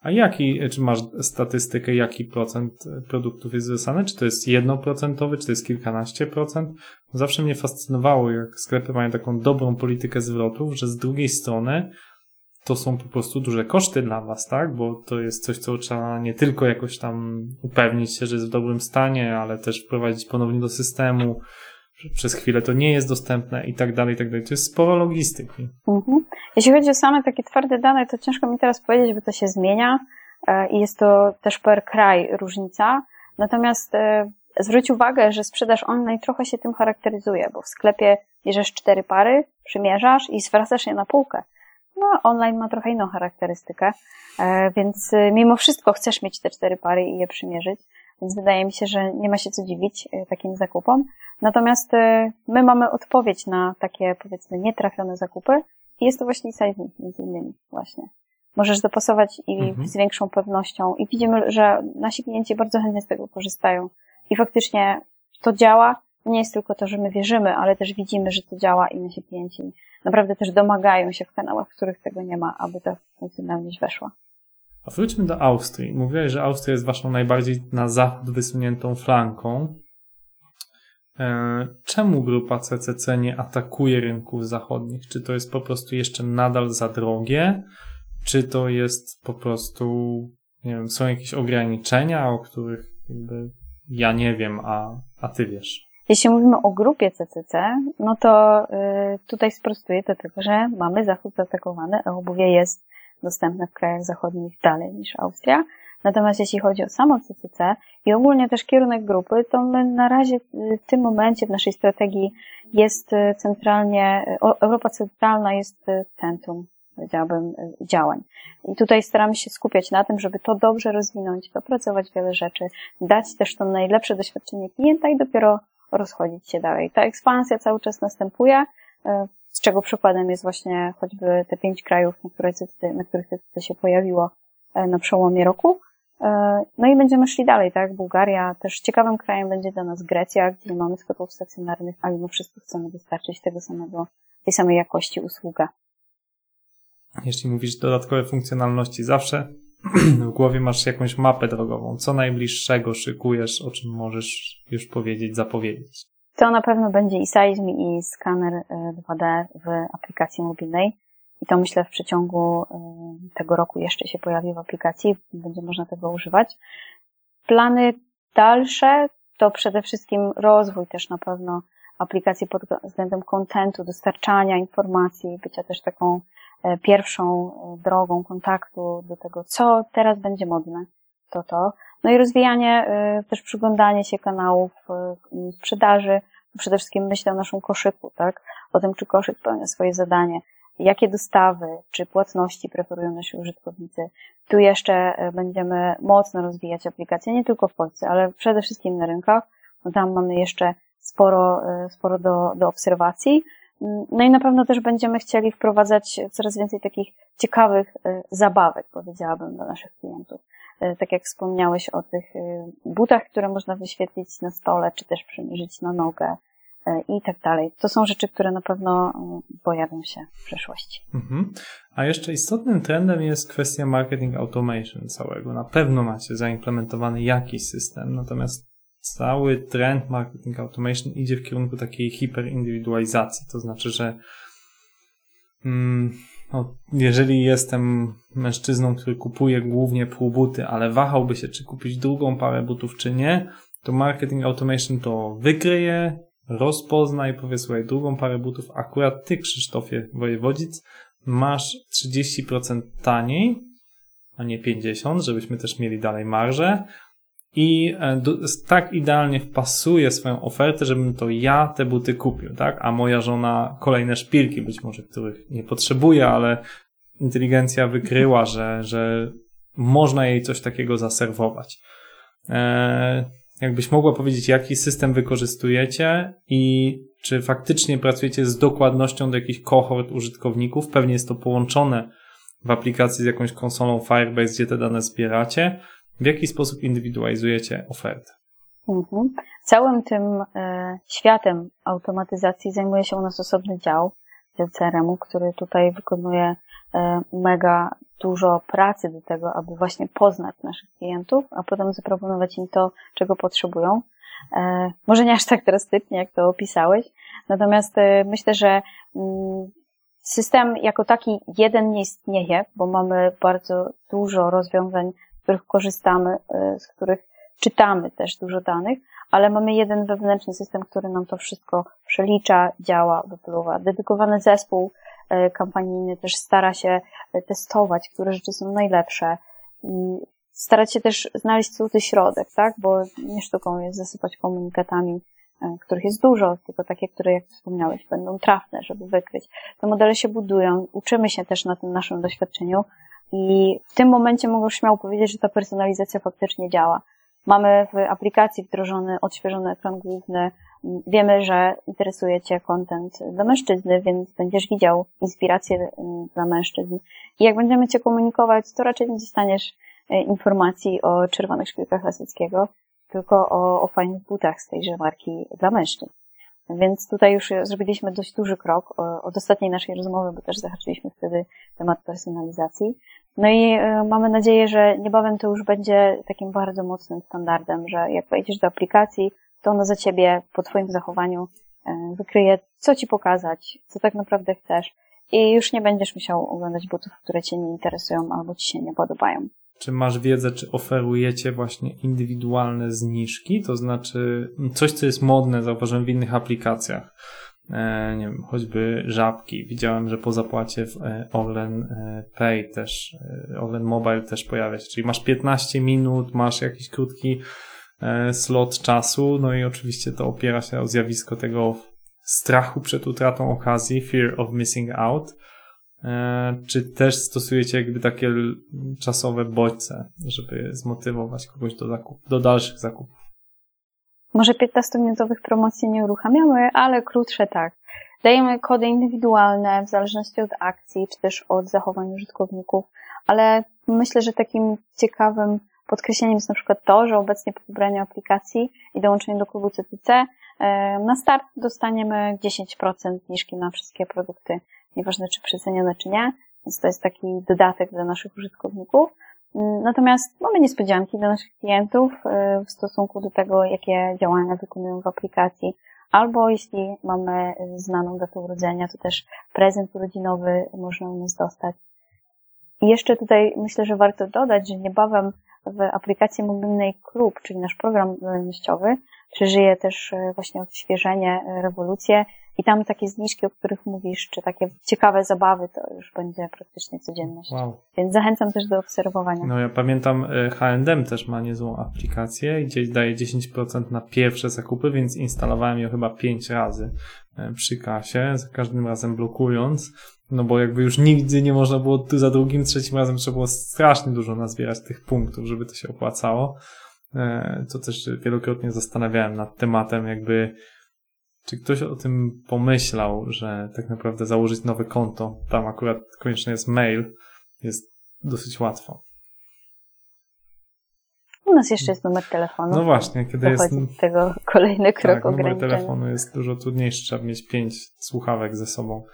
A jaki, czy masz statystykę, jaki procent produktów jest zwracany? Czy to jest jednoprocentowy, czy to jest kilkanaście procent? Zawsze mnie fascynowało, jak sklepy mają taką dobrą politykę zwrotów, że z drugiej strony to są po prostu duże koszty dla Was, tak? Bo to jest coś, co trzeba nie tylko jakoś tam upewnić się, że jest w dobrym stanie, ale też wprowadzić ponownie do systemu, przez chwilę to nie jest dostępne i tak dalej, i tak dalej. To jest sporo logistyki. Mhm. Jeśli chodzi o same takie twarde dane, to ciężko mi teraz powiedzieć, bo to się zmienia e, i jest to też per kraj różnica. Natomiast e, zwróć uwagę, że sprzedaż online trochę się tym charakteryzuje, bo w sklepie bierzesz cztery pary, przymierzasz i zwracasz je na półkę. No, online ma trochę inną charakterystykę, e, więc mimo wszystko chcesz mieć te cztery pary i je przymierzyć. Więc wydaje mi się, że nie ma się co dziwić e, takim zakupom. Natomiast e, my mamy odpowiedź na takie, powiedzmy, nietrafione zakupy i jest to właśnie sizing między innymi właśnie. Możesz dopasować i Mhm. z większą pewnością i widzimy, że nasi klienci bardzo chętnie z tego korzystają i faktycznie to działa. Nie jest tylko to, że my wierzymy, ale też widzimy, że to działa i nasi klienci naprawdę też domagają się w kanałach, w których tego nie ma, aby ta funkcjonalność weszła. A wróćmy do Austrii. Mówiłeś, że Austria jest waszą najbardziej na zachód wysuniętą flanką. E, Czemu grupa CCC nie atakuje rynków zachodnich? Czy to jest po prostu jeszcze nadal za drogie? Czy to jest po prostu, nie wiem, są jakieś ograniczenia, o których ja nie wiem, a, a ty wiesz? Jeśli mówimy o grupie CCC, no to y, tutaj sprostuję to tylko, że mamy Zachód zaatakowany, a obuwie jest dostępne w krajach zachodnich dalej niż Austria. Natomiast jeśli chodzi o samo CCC i ogólnie też kierunek grupy, to my na razie y, w tym momencie w naszej strategii jest y, centralnie, y, Europa Centralna jest centrum, powiedziałabym, działań. I tutaj staramy się skupiać na tym, żeby to dobrze rozwinąć, dopracować wiele rzeczy, dać też to najlepsze doświadczenie klienta i dopiero rozchodzić się dalej. Ta ekspansja cały czas następuje, z czego przykładem jest właśnie choćby te pięć krajów, na, które CCC, na których CCC się pojawiło e, na przełomie roku. E, No i będziemy szli dalej, tak? Bułgaria też ciekawym krajem będzie dla nas Grecja, gdzie mamy sklepów stacjonarnych, a mimo wszystko chcemy dostarczyć tego samego, tej samej jakości usługę. Jeśli mówisz dodatkowe funkcjonalności, zawsze w głowie masz jakąś mapę drogową. Co najbliższego szykujesz, o czym możesz już powiedzieć, zapowiedzieć? To na pewno będzie i Seism, i skaner e, 2D w aplikacji mobilnej. I to myślę w przeciągu e, tego roku jeszcze się pojawi w aplikacji, będzie można tego używać. Plany dalsze to przede wszystkim rozwój też na pewno aplikacji pod względem kontentu, dostarczania informacji, bycia też taką e, pierwszą e, drogą kontaktu do tego, co teraz będzie modne, to to. No i rozwijanie, e, też przyglądanie się kanałów e, sprzedaży, przede wszystkim myślę o naszym koszyku, tak? O tym, czy koszyk spełnia swoje zadanie, jakie dostawy czy płatności preferują nasi użytkownicy. Tu jeszcze e, będziemy mocno rozwijać aplikacje, nie tylko w Polsce, ale przede wszystkim na rynkach, bo tam mamy jeszcze sporo, sporo do, do obserwacji. Mm, No i na pewno też będziemy chcieli wprowadzać coraz więcej takich ciekawych zabawek, powiedziałabym, dla naszych klientów. E, Tak jak wspomniałeś o tych e, butach, które można wyświetlić na stole, czy też przymierzyć na nogę e, i tak dalej. To są rzeczy, które na pewno pojawią się w przyszłości. Mhm. A jeszcze istotnym trendem jest kwestia marketing automation całego. Na pewno macie zaimplementowany jakiś system, natomiast cały trend marketing automation idzie w kierunku takiej hiperindywidualizacji. To znaczy, że mm, no, jeżeli jestem mężczyzną, który kupuje głównie półbuty, ale wahałby się, czy kupić drugą parę butów, czy nie, to marketing automation to wykryje, rozpozna i powie, słuchaj, drugą parę butów akurat ty, Krzysztofie Wojewodzic, masz 30% taniej, a nie 50%, żebyśmy też mieli dalej marżę i e, tak idealnie wpasuje swoją ofertę, żebym to ja te buty kupił, tak? A moja żona kolejne szpilki, być może których nie potrzebuje, ale inteligencja wykryła, że, że można jej coś takiego zaserwować. E, jakbyś mogła powiedzieć, jaki system wykorzystujecie i czy faktycznie pracujecie z dokładnością do jakichś kohort użytkowników? Pewnie jest to połączone w aplikacji z jakąś konsolą Firebase, gdzie te dane zbieracie. W jaki sposób indywidualizujecie ofertę? Mhm. Całym tym e, światem automatyzacji zajmuje się u nas osobny dział, CRM-u, który tutaj wykonuje e, mega dużo pracy do tego, aby właśnie poznać naszych klientów, a potem zaproponować im to, czego potrzebują. E, może nie aż tak drastycznie, jak to opisałeś, natomiast myślę, że mm, system jako taki jeden nie istnieje, bo mamy bardzo dużo rozwiązań, z których korzystamy, e, z których czytamy też dużo danych, ale mamy jeden wewnętrzny system, który nam to wszystko przelicza, działa, wypluwa. Dedykowany zespół e, kampanijny też stara się e, testować, które rzeczy są najlepsze i starać się też znaleźć złoty środek, tak? Bo nie sztuką jest zasypać komunikatami, których jest dużo, tylko takie, które, jak wspomniałeś, będą trafne, żeby wykryć. Te modele się budują, uczymy się też na tym naszym doświadczeniu i w tym momencie mogę śmiało powiedzieć, że ta personalizacja faktycznie działa. Mamy w aplikacji wdrożony, odświeżony ekran główny. Wiemy, że interesuje Cię content dla mężczyzny, więc będziesz widział inspiracje dla mężczyzn. I jak będziemy Cię komunikować, to raczej nie dostaniesz informacji o czerwonych szpilkach Lasockiego, tylko o, o fajnych butach z tejże marki dla mężczyzn. Więc tutaj już zrobiliśmy dość duży krok od ostatniej naszej rozmowy, bo też zahaczyliśmy wtedy temat personalizacji. No i e, mamy nadzieję, że niebawem to już będzie takim bardzo mocnym standardem, że jak wejdziesz do aplikacji, to ona za ciebie po twoim zachowaniu e, wykryje, co ci pokazać, co tak naprawdę chcesz i już nie będziesz musiał oglądać butów, które cię nie interesują albo ci się nie podobają. Czy masz wiedzę, czy oferujecie właśnie indywidualne zniżki? To znaczy coś, co jest modne, zauważyłem w innych aplikacjach. E, nie wiem, choćby żabki. Widziałem, że po zapłacie w e, Orlen e, Pay też, Orlen Mobile też pojawia się. Czyli masz 15 minut, masz jakiś krótki slot czasu, no i oczywiście to opiera się o zjawisko tego strachu przed utratą okazji, fear of missing out. E, czy też stosujecie jakby takie czasowe bodźce, żeby zmotywować kogoś do, zakup, do dalszych zakupów? Może 15-minutowych promocji nie uruchamiamy, ale krótsze tak. Dajemy kody indywidualne w zależności od akcji, czy też od zachowań użytkowników, ale myślę, że takim ciekawym podkreśleniem jest na przykład to, że obecnie po wybraniu aplikacji i dołączeniu do klubu CTC e, na start dostaniemy 10% zniżki na wszystkie produkty nieważne czy przecenione, czy nie, więc to jest taki dodatek dla naszych użytkowników. Mm, natomiast mamy niespodzianki dla naszych klientów y, w stosunku do tego, jakie działania wykonują w aplikacji. Albo jeśli mamy znaną datę urodzenia, to też prezent urodzinowy można u nas dostać. I jeszcze tutaj myślę, że warto dodać, że niebawem w aplikacji mobilnej Klub, czyli nasz program lojalnościowy, przeżyje też y, właśnie odświeżenie, rewolucję i tam takie zniżki, o których mówisz, czy takie ciekawe zabawy, to już będzie praktycznie codzienność. Wow. Więc zachęcam też do obserwowania. No ja pamiętam, H&M też ma niezłą aplikację, gdzie daje 10% na pierwsze zakupy, więc instalowałem ją chyba 5 razy e, przy kasie, za każdym razem blokując, no bo jakby już nigdy nie można było za drugim, trzecim razem trzeba było strasznie dużo nazbierać tych punktów, żeby to się opłacało. E, to też wielokrotnie zastanawiałem nad tematem jakby czy ktoś o tym pomyślał, że tak naprawdę założyć nowe konto, tam akurat konieczny jest mail, jest dosyć łatwo. U nas jeszcze jest numer telefonu. No właśnie, kiedy jest. do tego kolejny krok tak, numer telefonu jest dużo trudniejszy, trzeba mieć pięć słuchawek ze sobą.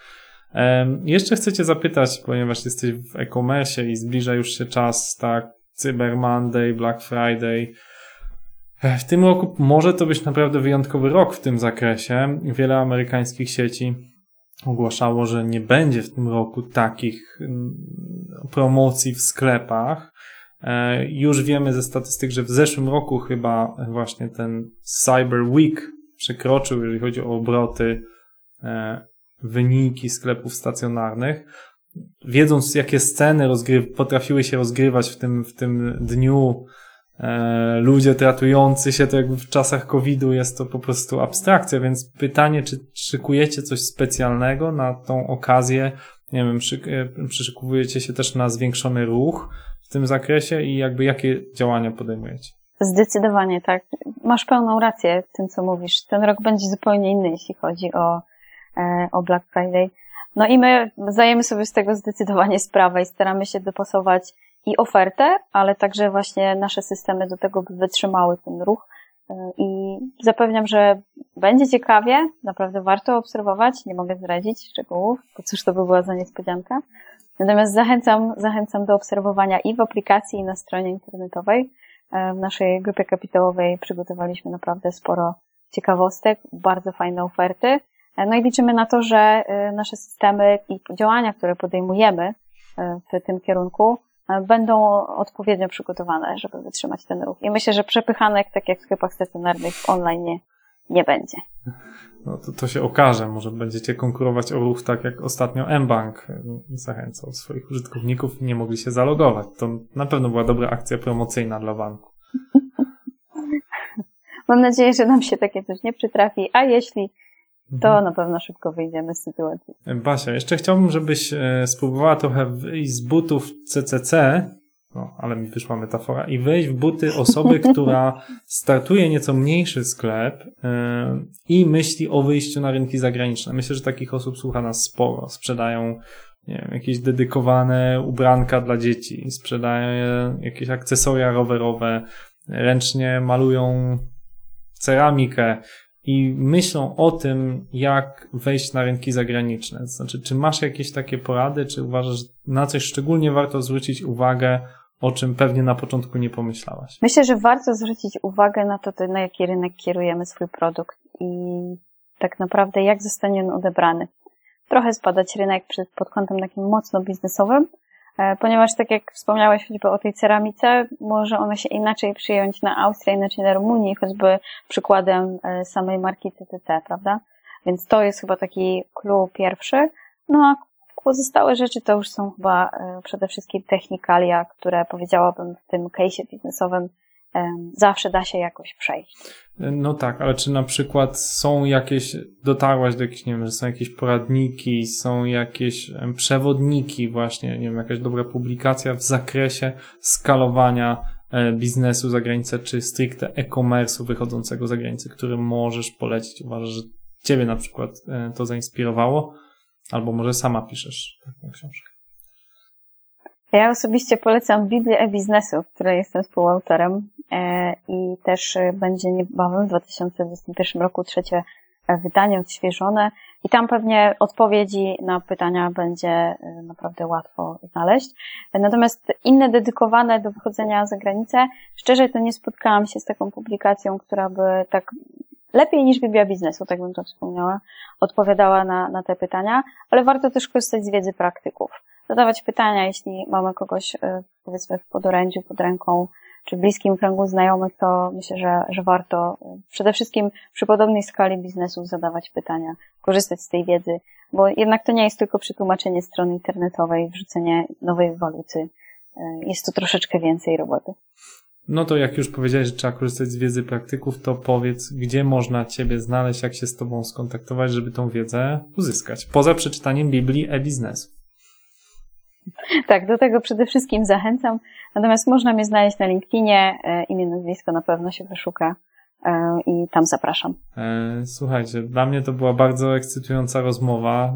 Um, jeszcze chcę Cię zapytać, ponieważ jesteś w e-commerce i zbliża już się czas, tak, Cyber Monday, Black Friday. W tym roku może to być naprawdę wyjątkowy rok w tym zakresie. Wiele amerykańskich sieci ogłaszało, że nie będzie w tym roku takich mm, promocji w sklepach. E, już wiemy ze statystyk, że w zeszłym roku chyba właśnie ten Cyber Week przekroczył, jeżeli chodzi o obroty, e, wyniki sklepów stacjonarnych. Wiedząc, jakie sceny rozgry- potrafiły się rozgrywać w tym, w tym dniu E, ludzie tratujący się, to jakby w czasach COVID-u jest to po prostu abstrakcja, więc pytanie, czy szykujecie coś specjalnego na tą okazję, nie wiem, e, przyszykujecie się też na zwiększony ruch w tym zakresie i jakby jakie działania podejmujecie? Zdecydowanie tak. Masz pełną rację w tym, co mówisz. Ten rok będzie zupełnie inny, jeśli chodzi o, e, o Black Friday. No i my zdajemy sobie z tego zdecydowanie sprawę i staramy się dopasować i ofertę, ale także właśnie nasze systemy do tego, by wytrzymały ten ruch. E, I zapewniam, że będzie ciekawie, naprawdę warto obserwować, nie mogę zdradzić szczegółów, bo cóż to by była za niespodzianka. Natomiast zachęcam, zachęcam do obserwowania i w aplikacji, i na stronie internetowej. E, w naszej grupie kapitałowej przygotowaliśmy naprawdę sporo ciekawostek, bardzo fajne oferty. E, no i liczymy na to, że nasze systemy i działania, które podejmujemy w tym kierunku, będą odpowiednio przygotowane, żeby wytrzymać ten ruch. I myślę, że przepychanek, tak jak w sklepach stacjonarnych, online nie, nie będzie. No to, to się okaże. Może będziecie konkurować o ruch tak jak ostatnio mBank zachęcał swoich użytkowników i nie mogli się zalogować. To na pewno była dobra akcja promocyjna dla banku. Mam nadzieję, że nam się takie coś nie przytrafi, a jeśli to mhm. na pewno szybko wyjdziemy z sytuacji. Basia, jeszcze chciałbym, żebyś e, spróbowała trochę wyjść z butów CCC no, ale mi wyszła metafora, i wejść w buty osoby, która startuje nieco mniejszy sklep yy, i myśli o wyjściu na rynki zagraniczne. Myślę, że takich osób słucha nas sporo. Sprzedają nie wiem, jakieś dedykowane ubranka dla dzieci, sprzedają jakieś akcesoria rowerowe, ręcznie malują ceramikę i myślą o tym, jak wejść na rynki zagraniczne. Znaczy, czy masz jakieś takie porady, czy uważasz, na coś szczególnie warto zwrócić uwagę, o czym pewnie na początku nie pomyślałaś? Myślę, że warto zwrócić uwagę na to, na jaki rynek kierujemy swój produkt i tak naprawdę jak zostanie on odebrany. Trochę zbadać rynek pod kątem takim mocno biznesowym, ponieważ tak jak wspomniałeś choćby o tej ceramice, może ona się inaczej przyjąć na Austrię, inaczej na Rumunii, choćby przykładem e, samej marki TTT, prawda? Więc to jest chyba taki clue pierwszy. No a pozostałe rzeczy to już są chyba e, przede wszystkim technikalia, które powiedziałabym w tym case'ie biznesowym zawsze da się jakoś przejść. No tak, ale czy na przykład są jakieś, dotarłaś do jakichś, nie wiem, że są jakieś poradniki, są jakieś przewodniki właśnie, nie wiem, jakaś dobra publikacja w zakresie skalowania e, biznesu za granicę, czy stricte e-commerce'u wychodzącego za granicę, który możesz polecić? Uważasz, że ciebie na przykład e, to zainspirowało? Albo może sama piszesz taką książkę? Ja osobiście polecam Biblię e-biznesu, której jestem współautorem i też będzie niebawem w 2021 roku trzecie wydanie odświeżone i tam pewnie odpowiedzi na pytania będzie e, naprawdę łatwo znaleźć. Natomiast inne dedykowane do wychodzenia za granicę, szczerze to nie spotkałam się z taką publikacją, która by tak lepiej niż Biblia Biznesu, tak bym to wspomniała, odpowiadała na, na te pytania, ale warto też korzystać z wiedzy praktyków zadawać pytania, jeśli mamy kogoś, powiedzmy, w podorędziu, pod ręką, czy bliskim kręgu znajomych, to myślę, że, że warto y, przede wszystkim przy podobnej skali biznesu zadawać pytania, korzystać z tej wiedzy, bo jednak to nie jest tylko przetłumaczenie strony internetowej, wrzucenie nowej waluty. Jest to troszeczkę więcej roboty. No to jak już powiedziałeś, że trzeba korzystać z wiedzy praktyków, to powiedz, gdzie można Ciebie znaleźć, jak się z Tobą skontaktować, żeby tą wiedzę uzyskać. Poza przeczytaniem Biblii e-biznesu. Tak, do tego przede wszystkim zachęcam. Natomiast można mnie znaleźć na LinkedInie, e, imię, nazwisko na pewno się wyszuka e, i tam zapraszam. E, słuchajcie, dla mnie to była bardzo ekscytująca rozmowa.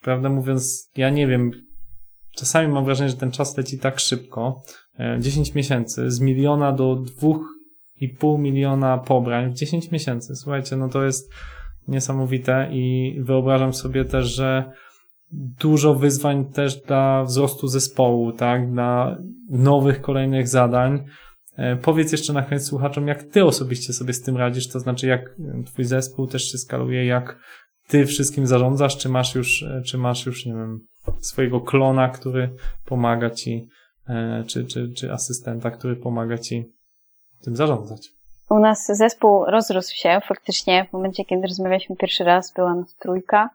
Prawdę mówiąc, ja nie wiem, czasami mam wrażenie, że ten czas leci tak szybko. 10 miesięcy, z miliona do dwóch i pół miliona pobrań w 10 miesięcy. Słuchajcie, no to jest niesamowite i wyobrażam sobie też, że dużo wyzwań też dla wzrostu zespołu, tak, dla nowych, kolejnych zadań. E, powiedz jeszcze na koniec słuchaczom, jak ty osobiście sobie z tym radzisz, to znaczy jak twój zespół też się skaluje, jak ty wszystkim zarządzasz, czy masz już, e, czy masz już, nie wiem, swojego klona, który pomaga ci, e, czy, czy, czy asystenta, który pomaga ci tym zarządzać. U nas zespół rozrósł się faktycznie. W momencie, kiedy rozmawialiśmy pierwszy raz, była nas trójka.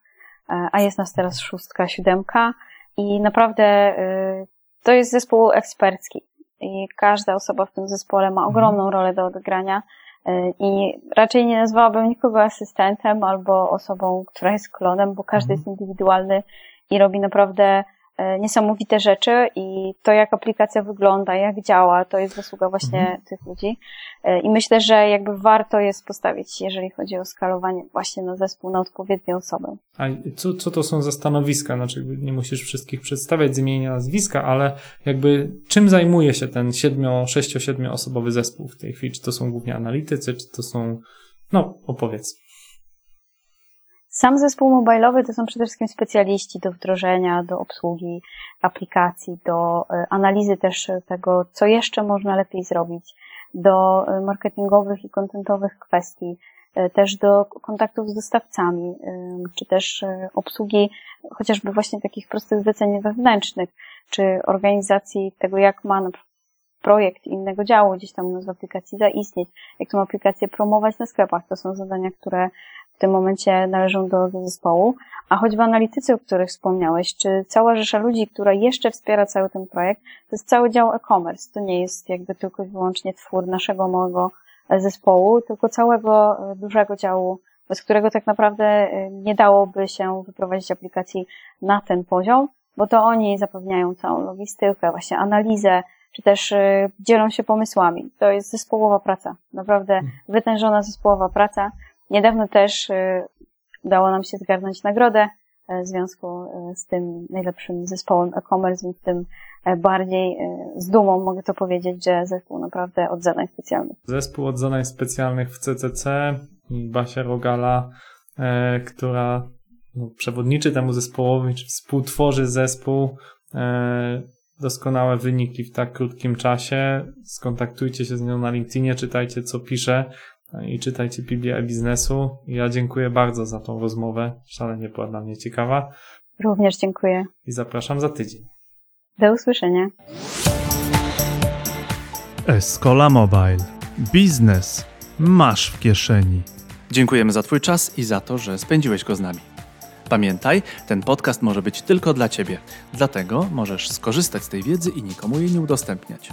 E, a jest nas teraz szóstka, siódemka i naprawdę y, to jest zespół ekspercki i każda osoba w tym zespole ma ogromną mhm. rolę do odegrania y, i raczej nie nazwałabym nikogo asystentem albo osobą, która jest klonem, bo każdy mhm. jest indywidualny i robi naprawdę E, niesamowite rzeczy i to, jak aplikacja wygląda, jak działa, to jest zasługa właśnie mhm. tych ludzi. E, I myślę, że jakby warto jest postawić, jeżeli chodzi o skalowanie właśnie na zespół, na odpowiednie osoby. A co, co to są za stanowiska? Znaczy, nie musisz wszystkich przedstawiać z imienia nazwiska, ale jakby czym zajmuje się ten siedmiu, sześcio, siedmiu osobowy zespół w tej chwili? Czy to są głównie analitycy, czy to są, no opowiedz. Sam zespół mobilowy to są przede wszystkim specjaliści do wdrożenia, do obsługi aplikacji, do e, analizy też tego, co jeszcze można lepiej zrobić, do e, marketingowych i kontentowych kwestii, e, też do kontaktów z dostawcami, czy też obsługi chociażby właśnie takich prostych zleceń wewnętrznych, czy organizacji tego, jak ma projekt innego działu gdzieś tam w aplikacji zaistnieć, jak tą aplikację promować na sklepach. To są zadania, które w tym momencie należą do, do zespołu, a choćby analitycy, o których wspomniałeś, czy cała rzesza ludzi, która jeszcze wspiera cały ten projekt, to jest cały dział e-commerce. To nie jest jakby tylko i wyłącznie twór naszego małego zespołu, tylko całego e, dużego działu, bez którego tak naprawdę e, nie dałoby się wyprowadzić aplikacji na ten poziom, bo to oni zapewniają całą logistykę, właśnie analizę, czy też dzielą się pomysłami. To jest zespołowa praca, naprawdę wytężona zespołowa praca. Niedawno też y, udało nam się zgarnąć nagrodę e, w związku e, z tym najlepszym zespołem e-commerce, więc tym e, bardziej z dumą mogę to powiedzieć, że zespół naprawdę od zadań specjalnych. Zespół od zadań specjalnych w CCC i Basia Rogala, e, która no, przewodniczy temu zespołowi, czy współtworzy zespół. E, doskonałe wyniki w tak krótkim czasie. Skontaktujcie się z nią na LinkedInie, czytajcie co pisze i czytajcie PBI biznesu. Ja dziękuję bardzo za tą rozmowę. Szalenie była dla mnie ciekawa Również dziękuję. i zapraszam za tydzień. Do usłyszenia. Escola Mobile. Biznes masz w kieszeni. Dziękujemy za Twój czas i za to, że spędziłeś go z nami. Pamiętaj, ten podcast może być tylko dla Ciebie, dlatego możesz skorzystać z tej wiedzy i nikomu jej nie udostępniać.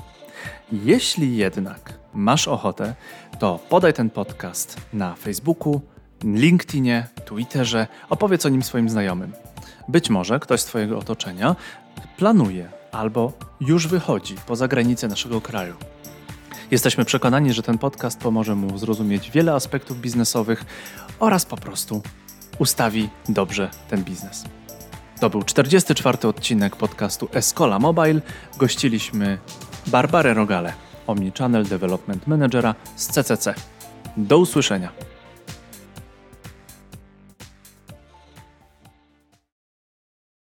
Jeśli jednak masz ochotę, to podaj ten podcast na Facebooku, LinkedInie, Twitterze, opowiedz o nim swoim znajomym. Być może ktoś z Twojego otoczenia planuje albo już wychodzi poza granice naszego kraju. Jesteśmy przekonani, że ten podcast pomoże mu zrozumieć wiele aspektów biznesowych oraz po prostu ustawi dobrze ten biznes. To był 44. odcinek podcastu Escola Mobile. Gościliśmy Barbarę Rogale, Omnichannel Development Managera z CCC. Do usłyszenia.